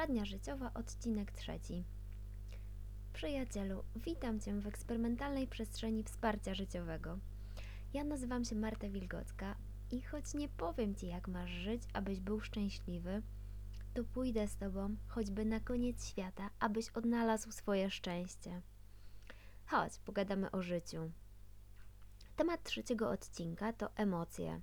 Poradnia życiowa, odcinek trzeci. Przyjacielu, witam Cię w eksperymentalnej przestrzeni wsparcia życiowego. Ja nazywam się Marta Wilgocka i choć nie powiem Ci, jak masz żyć, abyś był szczęśliwy, to pójdę z Tobą, choćby na koniec świata, abyś odnalazł swoje szczęście. Chodź, pogadamy o życiu. Temat trzeciego odcinka to emocje.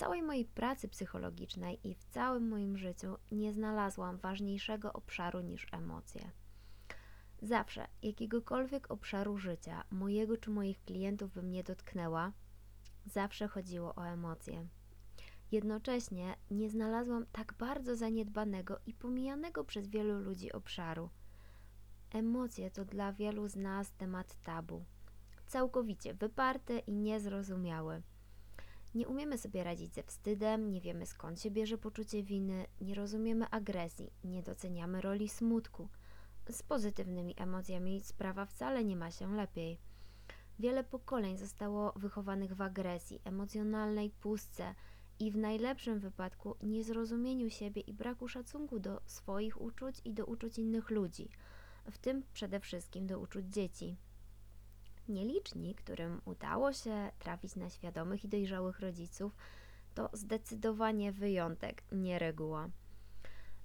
Całej mojej pracy psychologicznej i w całym moim życiu nie znalazłam ważniejszego obszaru niż emocje. Zawsze, jakiegokolwiek obszaru życia, mojego czy moich klientów bym nie dotknęła, zawsze chodziło o emocje. Jednocześnie nie znalazłam tak bardzo zaniedbanego i pomijanego przez wielu ludzi obszaru. Emocje to dla wielu z nas temat tabu, całkowicie wyparty i niezrozumiały. Nie umiemy sobie radzić ze wstydem, nie wiemy skąd się bierze poczucie winy, nie rozumiemy agresji, nie doceniamy roli smutku. Z pozytywnymi emocjami sprawa wcale nie ma się lepiej. Wiele pokoleń zostało wychowanych w agresji, emocjonalnej pustce i w najlepszym wypadku niezrozumieniu siebie i braku szacunku do swoich uczuć i do uczuć innych ludzi, w tym przede wszystkim do uczuć dzieci. Nieliczni, którym udało się trafić na świadomych i dojrzałych rodziców, to zdecydowanie wyjątek, nie reguła.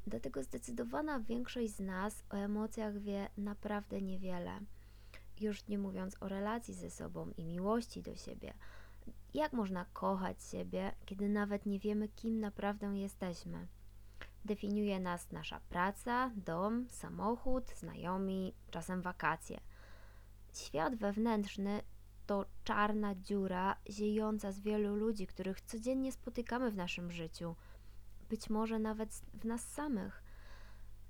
Dlatego zdecydowana większość z nas o emocjach wie naprawdę niewiele. Już nie mówiąc o relacji ze sobą i miłości do siebie. Jak można kochać siebie, kiedy nawet nie wiemy, kim naprawdę jesteśmy? Definiuje nas nasza praca, dom, samochód, znajomi, czasem wakacje – Świat wewnętrzny to czarna dziura ziejąca z wielu ludzi, których codziennie spotykamy w naszym życiu, być może nawet w nas samych.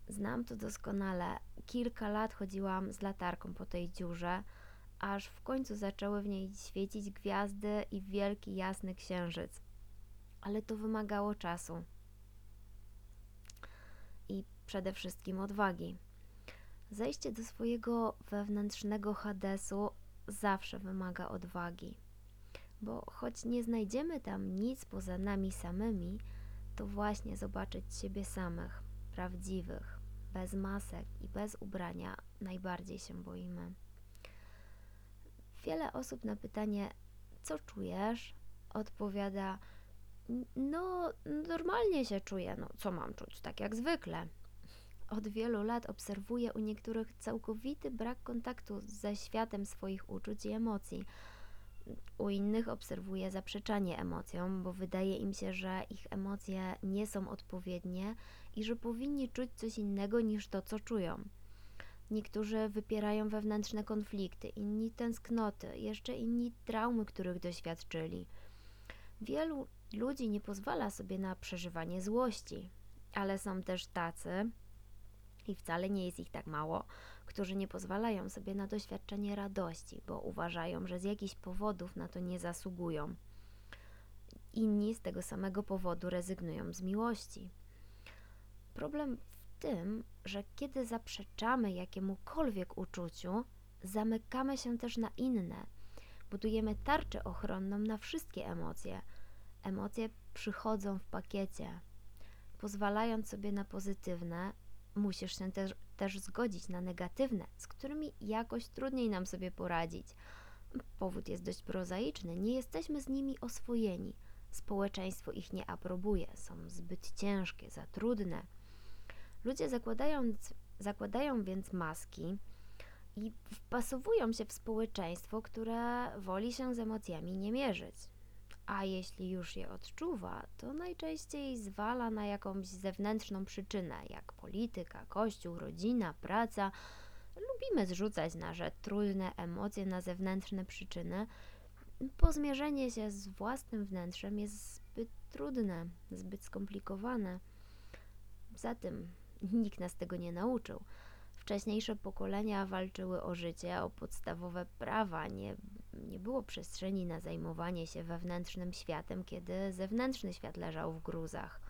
Znam to doskonale. Kilka lat chodziłam z latarką po tej dziurze, aż w końcu zaczęły w niej świecić gwiazdy i wielki jasny księżyc. Ale to wymagało czasu i przede wszystkim odwagi. Zejście do swojego wewnętrznego Hadesu zawsze wymaga odwagi, bo choć nie znajdziemy tam nic poza nami samymi, to właśnie zobaczyć siebie samych, prawdziwych, bez masek i bez ubrania najbardziej się boimy. Wiele osób na pytanie, co czujesz, odpowiada: No, normalnie się czuję, no co mam czuć, tak jak zwykle. Od wielu lat obserwuję u niektórych całkowity brak kontaktu ze światem swoich uczuć i emocji. U innych obserwuję zaprzeczanie emocjom, bo wydaje im się, że ich emocje nie są odpowiednie i że powinni czuć coś innego niż to, co czują. Niektórzy wypierają wewnętrzne konflikty, inni tęsknoty, jeszcze inni traumy, których doświadczyli. Wielu ludzi nie pozwala sobie na przeżywanie złości, ale są też tacy, i wcale nie jest ich tak mało, którzy nie pozwalają sobie na doświadczenie radości, bo uważają, że z jakichś powodów na to nie zasługują. Inni z tego samego powodu rezygnują z miłości. Problem w tym, że kiedy zaprzeczamy jakiemukolwiek uczuciu, zamykamy się też na inne. Budujemy tarczę ochronną na wszystkie emocje. Emocje przychodzą w pakiecie. Pozwalając sobie na pozytywne, musisz się też, też zgodzić na negatywne, z którymi jakoś trudniej nam sobie poradzić. Powód jest dość prozaiczny, nie jesteśmy z nimi oswojeni. Społeczeństwo ich nie aprobuje, są zbyt ciężkie, za trudne. Ludzie zakładając, zakładają więc maski i wpasowują się w społeczeństwo, które woli się z emocjami nie mierzyć a jeśli już je odczuwa, to najczęściej zwala na jakąś zewnętrzną przyczynę, jak polityka, kościół, rodzina, praca. Lubimy zrzucać nasze trudne emocje na zewnętrzne przyczyny, bo zmierzenie się z własnym wnętrzem jest zbyt trudne, zbyt skomplikowane. Zatem nikt nas tego nie nauczył. Wcześniejsze pokolenia walczyły o życie, o podstawowe prawa, nie, nie było przestrzeni na zajmowanie się wewnętrznym światem, kiedy zewnętrzny świat leżał w gruzach.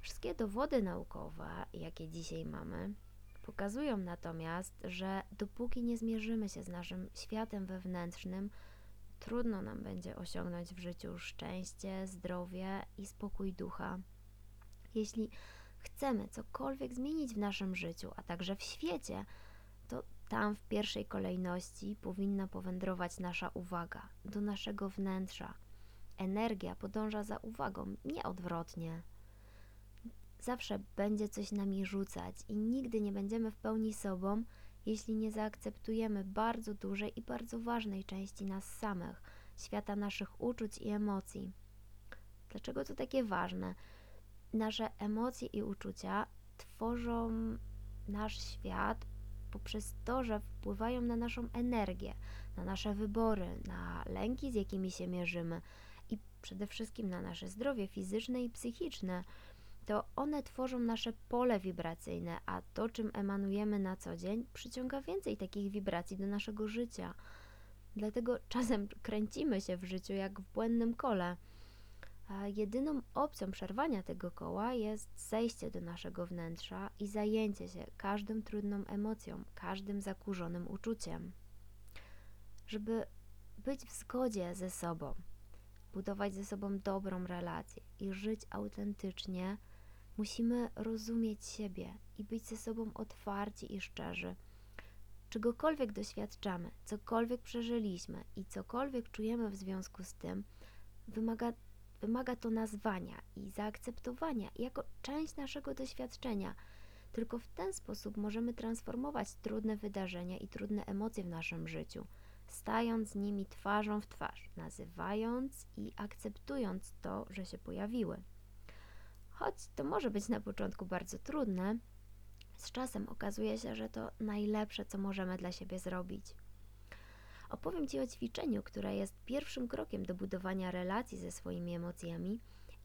Wszystkie dowody naukowe, jakie dzisiaj mamy, pokazują natomiast, że dopóki nie zmierzymy się z naszym światem wewnętrznym, trudno nam będzie osiągnąć w życiu szczęście, zdrowie i spokój ducha. Jeśli chcemy cokolwiek zmienić w naszym życiu, a także w świecie, to tam w pierwszej kolejności powinna powędrować nasza uwaga do naszego wnętrza. Energia podąża za uwagą, nie odwrotnie. Zawsze będzie coś nami rzucać i nigdy nie będziemy w pełni sobą, jeśli nie zaakceptujemy bardzo dużej i bardzo ważnej części nas samych, świata naszych uczuć i emocji. Dlaczego to takie ważne? Nasze emocje i uczucia tworzą nasz świat poprzez to, że wpływają na naszą energię, na nasze wybory, na lęki, z jakimi się mierzymy i przede wszystkim na nasze zdrowie fizyczne i psychiczne. To one tworzą nasze pole wibracyjne, a to, czym emanujemy na co dzień, przyciąga więcej takich wibracji do naszego życia. Dlatego czasem kręcimy się w życiu jak w błędnym kole. Jedyną opcją przerwania tego koła jest zejście do naszego wnętrza i zajęcie się każdą trudną emocją, każdym zakurzonym uczuciem. Żeby być w zgodzie ze sobą, budować ze sobą dobrą relację i żyć autentycznie, musimy rozumieć siebie i być ze sobą otwarci i szczerzy. Czegokolwiek doświadczamy, cokolwiek przeżyliśmy i cokolwiek czujemy w związku z tym, wymaga Wymaga to nazwania i zaakceptowania jako część naszego doświadczenia. Tylko w ten sposób możemy transformować trudne wydarzenia i trudne emocje w naszym życiu, stając z nimi twarzą w twarz, nazywając i akceptując to, że się pojawiły. Choć to może być na początku bardzo trudne, z czasem okazuje się, że to najlepsze, co możemy dla siebie zrobić. Opowiem Ci o ćwiczeniu, które jest pierwszym krokiem do budowania relacji ze swoimi emocjami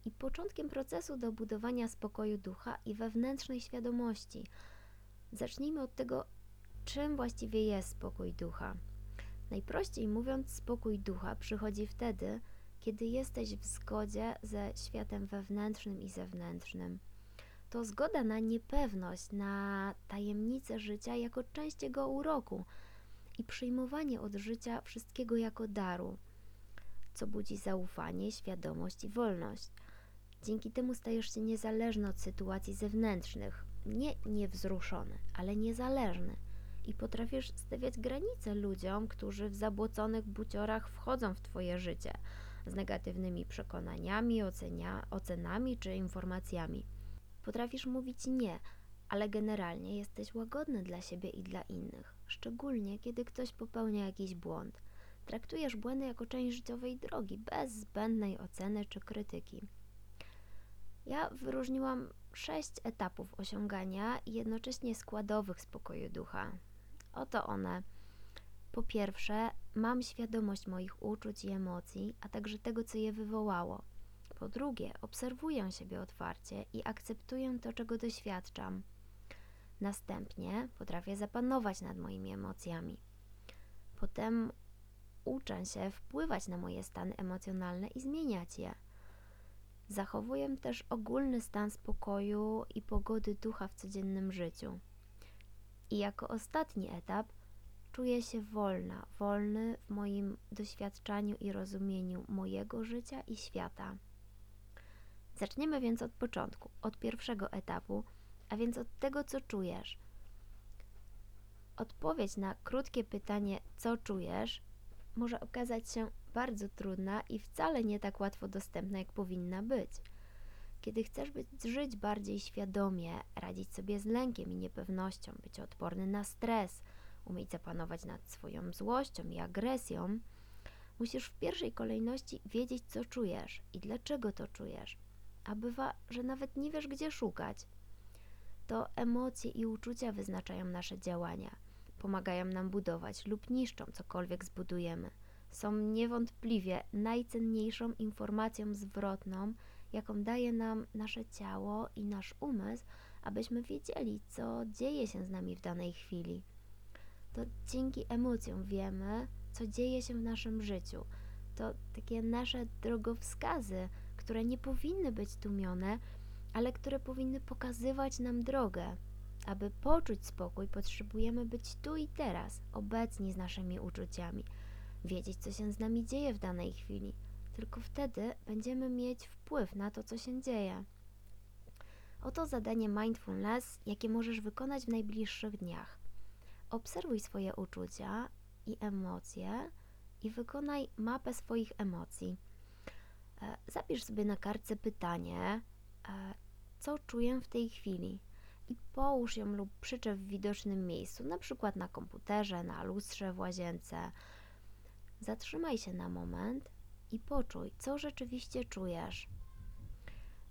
i początkiem procesu do budowania spokoju ducha i wewnętrznej świadomości. Zacznijmy od tego, czym właściwie jest spokój ducha. Najprościej mówiąc, spokój ducha przychodzi wtedy, kiedy jesteś w zgodzie ze światem wewnętrznym i zewnętrznym. To zgoda na niepewność, na tajemnicę życia jako część jego uroku – i przyjmowanie od życia wszystkiego jako daru, co budzi zaufanie, świadomość i wolność. Dzięki temu stajesz się niezależny od sytuacji zewnętrznych, nie niewzruszony, ale niezależny i potrafisz stawiać granice ludziom, którzy w zabłoconych buciorach wchodzą w Twoje życie z negatywnymi przekonaniami, ocenia, ocenami czy informacjami. Potrafisz mówić nie, ale generalnie jesteś łagodny dla siebie i dla innych, szczególnie kiedy ktoś popełnia jakiś błąd. Traktujesz błędy jako część życiowej drogi, bez zbędnej oceny czy krytyki. Ja wyróżniłam sześć etapów osiągania i jednocześnie składowych spokoju ducha. Oto one. Po pierwsze, mam świadomość moich uczuć i emocji, a także tego, co je wywołało. Po drugie, obserwuję siebie otwarcie i akceptuję to, czego doświadczam. Następnie potrafię zapanować nad moimi emocjami. Potem uczę się wpływać na moje stany emocjonalne i zmieniać je. Zachowuję też ogólny stan spokoju i pogody ducha w codziennym życiu. I jako ostatni etap czuję się wolna, wolny w moim doświadczaniu i rozumieniu mojego życia i świata. Zaczniemy więc od początku, od pierwszego etapu, a więc od tego, co czujesz. Odpowiedź na krótkie pytanie, co czujesz, może okazać się bardzo trudna i wcale nie tak łatwo dostępna, jak powinna być. Kiedy chcesz być, żyć bardziej świadomie, radzić sobie z lękiem i niepewnością, być odporny na stres, umieć zapanować nad swoją złością i agresją, musisz w pierwszej kolejności wiedzieć, co czujesz i dlaczego to czujesz. A bywa, że nawet nie wiesz, gdzie szukać. To emocje i uczucia wyznaczają nasze działania, pomagają nam budować lub niszczą cokolwiek zbudujemy. Są niewątpliwie najcenniejszą informacją zwrotną, jaką daje nam nasze ciało i nasz umysł, abyśmy wiedzieli, co dzieje się z nami w danej chwili. To dzięki emocjom wiemy, co dzieje się w naszym życiu. To takie nasze drogowskazy, które nie powinny być tłumione, ale które powinny pokazywać nam drogę. Aby poczuć spokój, potrzebujemy być tu i teraz, obecni z naszymi uczuciami, wiedzieć, co się z nami dzieje w danej chwili. Tylko wtedy będziemy mieć wpływ na to, co się dzieje. Oto zadanie mindfulness, jakie możesz wykonać w najbliższych dniach. Obserwuj swoje uczucia i emocje i wykonaj mapę swoich emocji. E, Zapisz sobie na kartce pytanie, e, co czuję w tej chwili i połóż ją lub przyczep w widocznym miejscu, na przykład na komputerze, na lustrze w łazience. Zatrzymaj się na moment i poczuj, co rzeczywiście czujesz.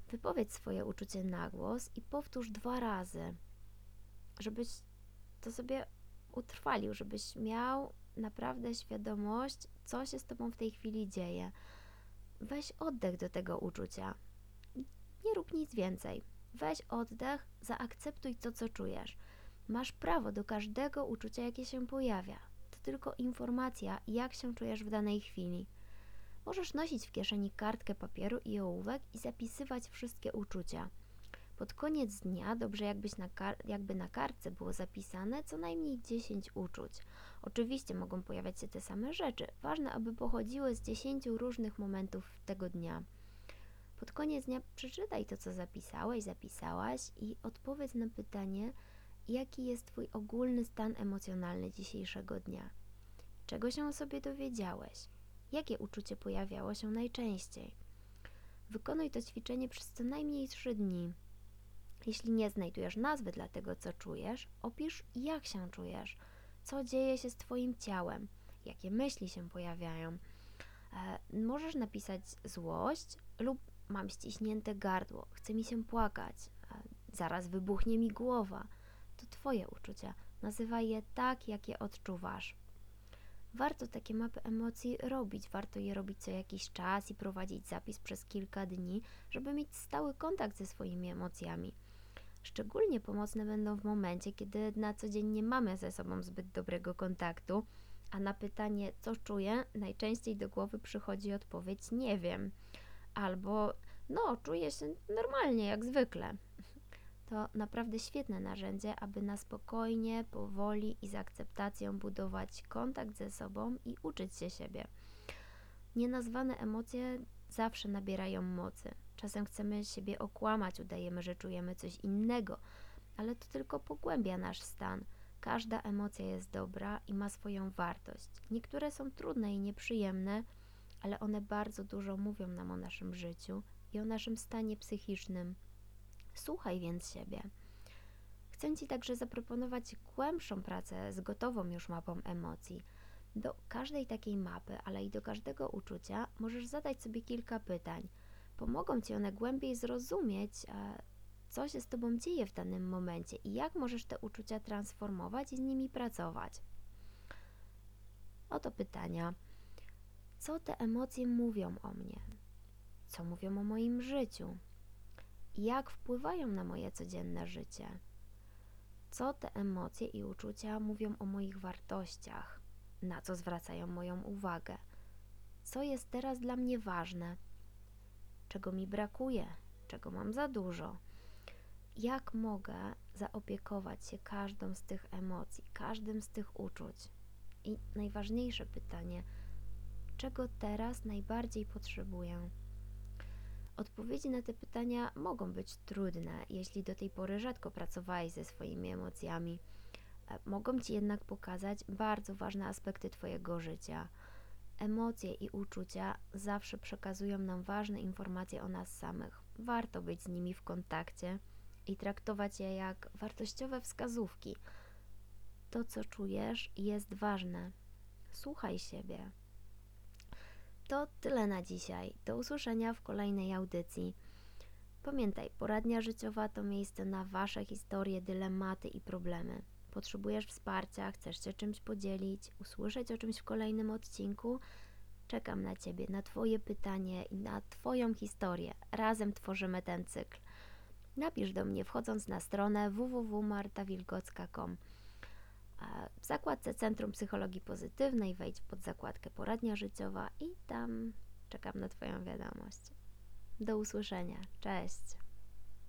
Wypowiedz swoje uczucie na głos i powtórz dwa razy, żebyś to sobie utrwalił, żebyś miał naprawdę świadomość, co się z tobą w tej chwili dzieje. Weź oddech do tego uczucia. Nie rób nic więcej. Weź oddech, zaakceptuj to, co czujesz. Masz prawo do każdego uczucia, jakie się pojawia. To tylko informacja, jak się czujesz w danej chwili. Możesz nosić w kieszeni kartkę papieru i ołówek i zapisywać wszystkie uczucia. Pod koniec dnia dobrze jakbyś na jakby na kartce było zapisane co najmniej 10 uczuć. Oczywiście mogą pojawiać się te same rzeczy. Ważne, aby pochodziły z 10 różnych momentów tego dnia. Pod koniec dnia przeczytaj to, co zapisałeś, zapisałaś i odpowiedz na pytanie, jaki jest Twój ogólny stan emocjonalny dzisiejszego dnia. Czego się o sobie dowiedziałeś? Jakie uczucie pojawiało się najczęściej? Wykonuj to ćwiczenie przez co najmniej 3 dni. Jeśli nie znajdujesz nazwy dla tego, co czujesz, opisz, jak się czujesz, co dzieje się z Twoim ciałem, jakie myśli się pojawiają. E, możesz napisać złość lub mam ściśnięte gardło, chce mi się płakać, zaraz wybuchnie mi głowa. To Twoje uczucia. Nazywaj je tak, jak je odczuwasz. Warto takie mapy emocji robić, warto je robić co jakiś czas i prowadzić zapis przez kilka dni, żeby mieć stały kontakt ze swoimi emocjami. Szczególnie pomocne będą w momencie, kiedy na co dzień nie mamy ze sobą zbyt dobrego kontaktu, a na pytanie, co czuję, najczęściej do głowy przychodzi odpowiedź nie wiem, albo no, czuję się normalnie, jak zwykle. To naprawdę świetne narzędzie, aby na spokojnie, powoli i z akceptacją budować kontakt ze sobą i uczyć się siebie. Nienazwane emocje zawsze nabierają mocy. Czasem chcemy siebie okłamać, udajemy, że czujemy coś innego, ale to tylko pogłębia nasz stan. Każda emocja jest dobra i ma swoją wartość. Niektóre są trudne i nieprzyjemne, ale one bardzo dużo mówią nam o naszym życiu i o naszym stanie psychicznym. Słuchaj więc siebie. Chcę Ci także zaproponować głębszą pracę z gotową już mapą emocji. Do każdej takiej mapy, ale i do każdego uczucia możesz zadać sobie kilka pytań. Pomogą Ci one głębiej zrozumieć, e, co się z Tobą dzieje w danym momencie i jak możesz te uczucia transformować i z nimi pracować. Oto pytania. Co te emocje mówią o mnie? Co mówią o moim życiu? Jak wpływają na moje codzienne życie? Co te emocje i uczucia mówią o moich wartościach? Na co zwracają moją uwagę? Co jest teraz dla mnie ważne? Czego mi brakuje? Czego mam za dużo? Jak mogę zaopiekować się każdą z tych emocji, każdym z tych uczuć? I najważniejsze pytanie, czego teraz najbardziej potrzebuję? Odpowiedzi na te pytania mogą być trudne, jeśli do tej pory rzadko pracowałeś ze swoimi emocjami. E, Mogą ci jednak pokazać bardzo ważne aspekty Twojego życia. Emocje i uczucia zawsze przekazują nam ważne informacje o nas samych. Warto być z nimi w kontakcie i traktować je jak wartościowe wskazówki. To, co czujesz, jest ważne. Słuchaj siebie. To tyle na dzisiaj. Do usłyszenia w kolejnej audycji. Pamiętaj, poradnia życiowa to miejsce na Wasze historie, dylematy i problemy. Potrzebujesz wsparcia, chcesz się czymś podzielić, usłyszeć o czymś w kolejnym odcinku? Czekam na Ciebie, na Twoje pytanie i na Twoją historię. Razem tworzymy ten cykl. Napisz do mnie wchodząc na stronę www.martawilgocka.com. W zakładce Centrum Psychologii Pozytywnej wejdź pod zakładkę Poradnia Życiowa i tam czekam na Twoją wiadomość. Do usłyszenia. Cześć.